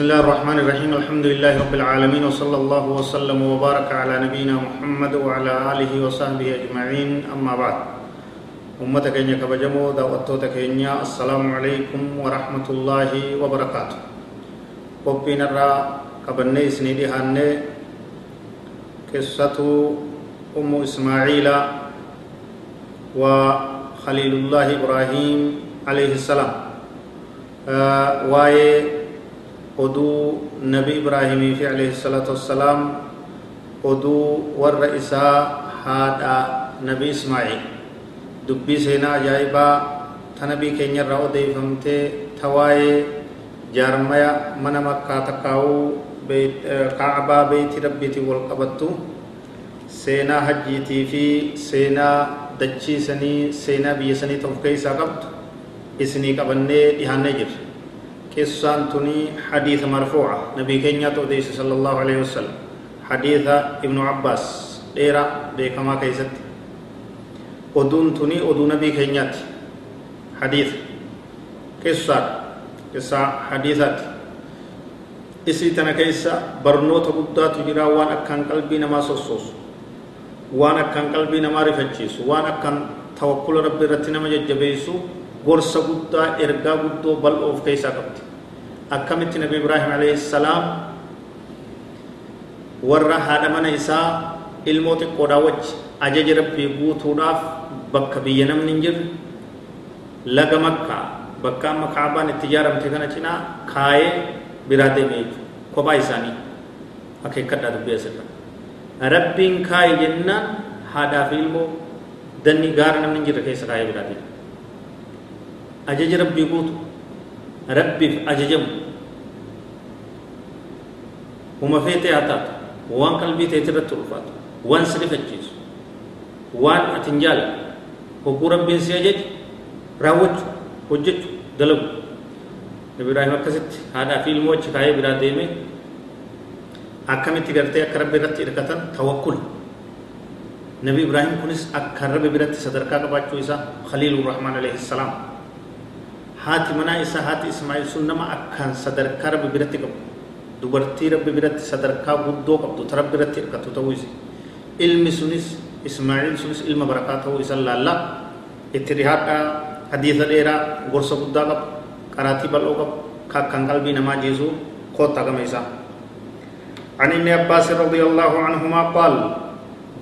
بسم الله الرحمن الرحيم الحمد لله رب العالمين وصلى الله وسلم وبارك على نبينا محمد وعلى آله وصحبه أجمعين أما بعد أمة كينيا كبجمو دعوتو كينيا السلام عليكم ورحمة الله وبركاته قبين الرا قبني سنيدي هاني قصة أم إسماعيل وخليل الله إبراهيم عليه السلام آه واي fi alayhi salaatu wassalaam oduu warra isaa haadha nabi ismaaciil dubbii seenaa ajaa'ibaa ta nabii keenya irraa odeeffamtee ta waa'ee jaarmaya mana makkaa takkaa'uu kaacbaa beeyti rabbiitiin wal qabattu seenaa hajjiitii fi seenaa dachiisanii seenaa biyya sanii ta'uuf keessaa qabdu isinii qabannee dhihaannee jirra قصان تني حديث مرفوعة نبي كينيا توديس صلى الله عليه وسلم حديث ابن عباس ديرا دي كما كيست ودون تني ودون نبي كينيات حديث قصة قصة حديثات isii tana keessa barnoota guddaatu jira waan akkaan qalbii namaa sossobsu waan akkaan qalbii namaa rifachiisu waan akkaan tawakkula rabbi irratti nama jajjabeessu gorsa guddaa ergaa guddoo bal'oo of keessaa qabdi akkamitti nabi ibraahim alayhi salaam warra haadha mana isaa ilmoo xiqqoodhaa wajji ajaja rabbii guutuudhaaf bakka biyya namni hin jirre laga makkaa bakka amma kaabaan itti ijaaramte kana cinaa kaayee biraa deeme jechuudha kophaa isaanii akeekkadhaa dubbii asirra rabbiin kaayee jennaan haadhaa ilmoo danni gaara namni hin jirre keessa kaayee biraa deeme ajaja rabbii guutu rabbiif ajajamu uma feetee haa taatu waan qalbii teetii irratti ulfaatu waan si rifachiisu waan ati hin jaalle hogguu rabbiin si ajaje raawwachu hojjechu dalagu ibraahim akkasitti haadhaa fi ilmoo achi kaayee biraa deeme akkamitti gartee akka rabbi irratti hirkatan tawakkul nabi ibraahim kunis akka rabbi biratti sadarkaa qabaachuu isaa khaliilur rahmaan alayhi salaam haati manaa isaa haati ismaa'il sun nama akkaan sadarkaa rabbi biratti qabu dubartii rabbi biratti sadarkaa guddoo qabdu ta rabbi hirkatu ta'uu isi ilmi sunis ismaa'il sunis ilma barakaa ta'uu isa laallaa itti dhihaadhaa hadiisa dheeraa gorsa guddaa qabu qaraatii bal'oo qabu ka akkaan qalbii namaa jeesu koottaa gama isaa عن ابن عباس رضي الله عنهما قال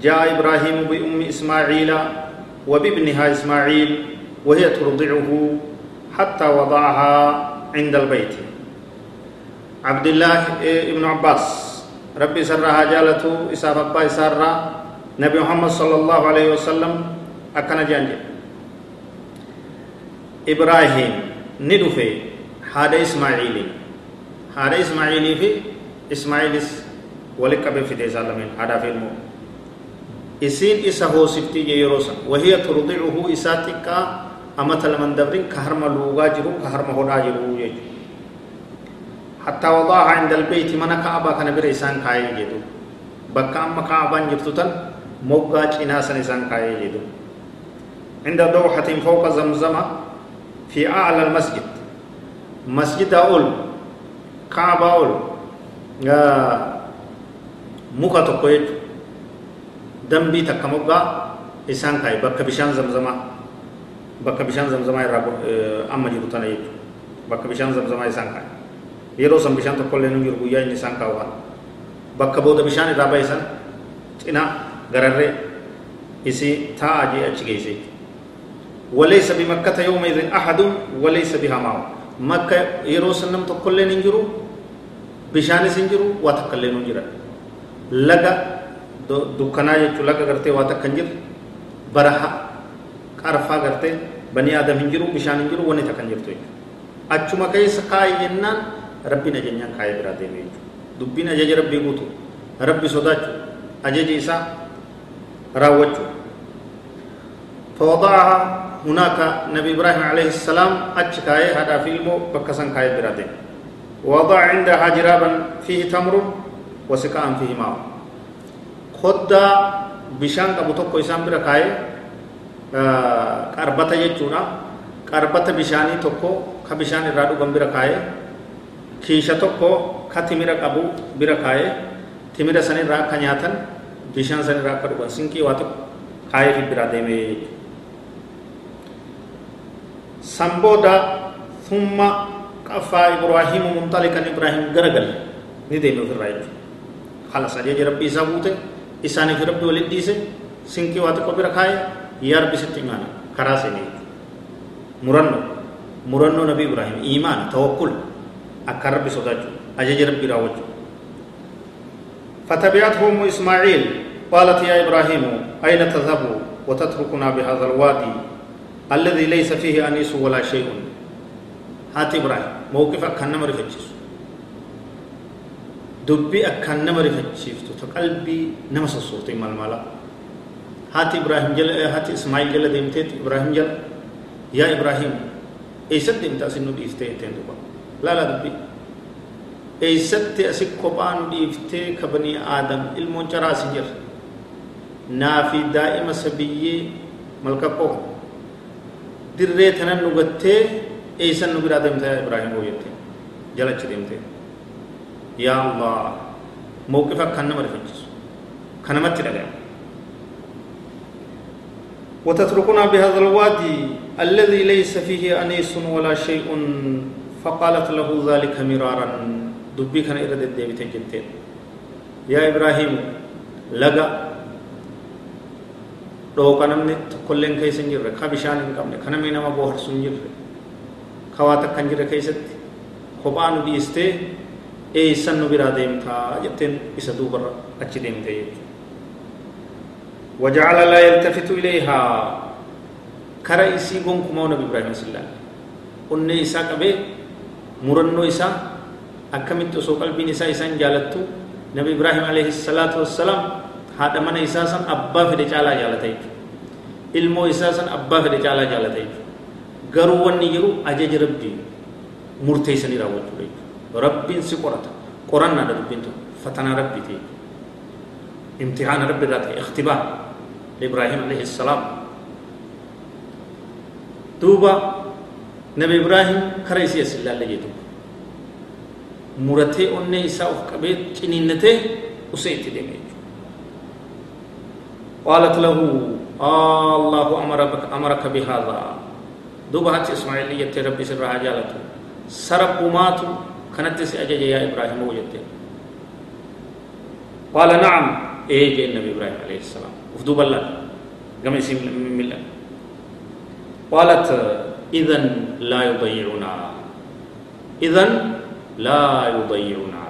جاء إبراهيم بأم إسماعيل وبابنها إسماعيل وهي ترضعه حتى وضعها عند البيت. عبد الله ابن عباس ربي سرها جالته إساف أبا إسارة نبي محمد صلى الله عليه وسلم أكن جانجي. إبراهيم ندفي هذا إسماعيل. هذا إسماعيل في إسماعيل ولك في ديس من هذا في المو. إسين إسا هو سبتي يروسا وهي ترضعه إساتك amata laman dabrin ka harma luugaa jiru ka harma hodhaa jiru jechu hattaa wadaaha inda albeyti mana ka'abaa kana bira isaan kaayee jedhu bakka amma ka'abaan jirtu tan moggaa cinaa san isaan kaayee jedhu عند دوحة فوق زمزم في أعلى المسجد مسجد أول كعبة أول muka tokko jechu dambii takka moggaa isaan kaaye bakka bishaan zamzamaa bakka bishaan zamzamaa irraa amma jiru tana jechuudha bakka bishaan zamzamaa isaan kaaye yeroo san bishaan tokkollee nu jiru guyyaa inni isaan kaawwan bakka booda bishaan irraa bahe san cinaa gararree isii taa'aa jee achi geesse وليس بمكة يومئذ أحد وليس بها ماء مكة يرو سنم تقول ننجرو بشان سنجرو واتقل ننجرا لغا دكنا يچو لغا کرتے واتقنجر برها qarfaa gartee bani aadam hin jiru bishaan hin jiru wanni takkan jirtu achuma keessa kaayi jennaan rabbiin ajajaan kaayee biraa deeme jechuudha dubbiin ajaja rabbii guutu rabbi sodaachuu ajaji isaa raawwachuu فوضعها هناك نبي إبراهيم عليه السلام أتشكاية هذا فيلمو بكسن كاية برادة وضع عندها جرابا فيه تمر وسكاء فيه ماء خد بشان قبو توكو إسان برا كاية قربة يجونا قربة بشاني توكو كبشان الرادو بمبرا كاية كيشة توكو كتميرا قبو برا كاية تميرا سنين را كنياتن بشان سنين را كربان سنكي واتو كاية في برادة مي سنبودا ثم قفا إبراهيم منطلقا إبراهيم غرغل ندين في الرأي خلاص أجي ربي سابوته إساني في ربي ولد ديسه سنكي واتقو بركاية يا ربي ستيمانا كراسي مرنو مرنو نبي إبراهيم إيمان توكل أكا ربي صداجو أجي ربي راوجو فتبعته أم إسماعيل قالت يا إبراهيم أين تذهب وتتركنا بهذا الوادي الذي ليس فيه أنيس ولا شيء هات إبراهيم موقف أكان نمر فتشيس دبي أكان نمر فتشيس تقلبي نمس الصوت مال مالا هات إبراهيم جل هات إسماعيل جل ديمتت إبراهيم جل يا إبراهيم إيسد ديمت أسنو ديفتي تندوبا لا لا دبي. إيسد أسك قبان ديفتي كبني آدم. المون جراسي جر نافي دائما سبيي ملكا قوه dirree tanan nu gattee eeysan nu biraa deemte ibraahim oo jette jalachi deemte yaa allah mawqifa kan nama rifachisu kanamatti dhagaya وتتركنا بهذا الوادي الذي ليس فيه أنيس ولا شيء فقالت له ذلك مرارا دبي كان إرد الديبتين جتين يا إبراهيم لقى dhooqa namni tokkolleen keessa hin jirre ka bishaan hin qabne ka namni nama boharsu hin jirre ka waa takka hin jirre keessatti kophaa nu dhiistee eessan nu biraa deemtaa jetteen isa duubarra achi deemtee jechuudha. وجعل لا يلتفت إليها كرا إسي قوم كما نبي إبراهيم صلى الله عليه وسلم إسا قبه مرنو إسا أكملت سو قلبي إسا إسا جالتو نبي إبراهيم عليه الصلاة والسلام mana isaa san abbaa fedhe caalaa jaalata jechuudha ilmoo isaa san abbaa fedhe caalaa jaalata jechuudha garuu wanni jiru ajaja rabbii murteessanii raawwachuudha jechuudha rabbiin si qorata qorannaadha dubbiin tokko fatanaa rabbii ta'e imtihaana rabbi irraa ta'e ikhtibaa duuba nabi ibraahim kara isii as ilaalle jedhu muratee onnee isaa of qabee ciniinnatee usee itti deeme قالت له آه الله أمرك أمرك بهذا دوبا هاتي إسماعيل يت ربي سر جالته سرب مات كانت أجج يا إبراهيم وجدت قال نعم إيه جاء النبي إبراهيم عليه السلام وفدو بلا قام يسيم من قالت إذن لا يضيعنا إذن لا يضيعنا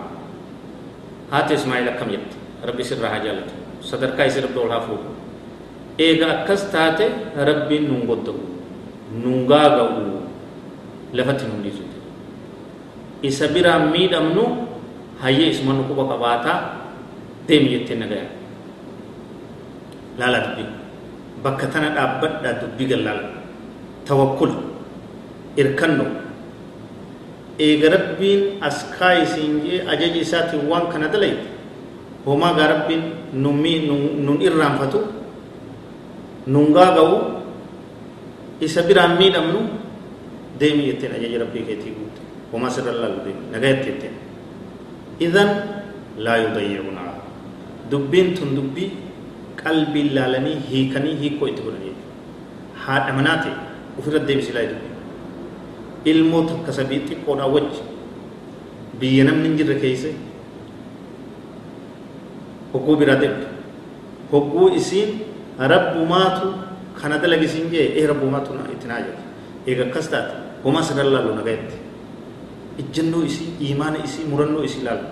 هات إسماعيل كم يت ربي سر جالته sadarkaa isi rabbi ol haa fuudhu eega akkas taate rabbiin nuun godda'u nuun gaaga'u lafatti nuun dhiisu isa biraan miidhamnu hayyee isuma nu deemi jettee nagaya laala dubbii bakka tana dhaabbadhaa dubbii gallaala tawakkul irkanno eega rabbiin askaa isiin jee ajaja isaatiin waan kana dalayte homaa gaa rabbiin nun irraanfatu nun gaaga'u isa biraan miidhamnu deemi jetteen ajaja rabbii keetii guute homaa sirra laalu deemi nagayatti jetteen idan laa yudayyicuna dubbii qalbiin laalanii hiikanii hiikoo itti godhanii haadha manaa ta'e ofirra deebisilaa dubbii ilmoo takka sabii xiqqoodhaa wajji biyya namni hin jirre keeyse hogguu bira debdu hogguu isiin rabbumaatu kana dalagisiin jee ee rabbumaatu itti naa jedhu eega akkas taate homaa sadan laalu nagayetti ijjannoo isii iimaana isii murannoo isii laalu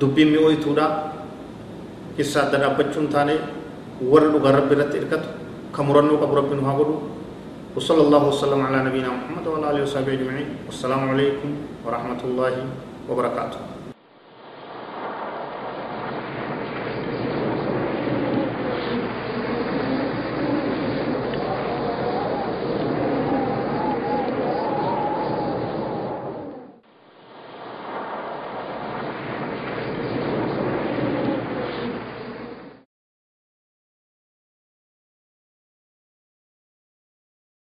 dubbiin mi'ooytuudha keessa adda dhaabbachuun taane warra dhugaa rabbi irratti hirkatu ka murannoo qabu rabbi nu haa godhu وصلى الله وسلم على نبينا محمد وعلى اله وصحبه اجمعين والسلام عليكم ورحمه الله وبركاته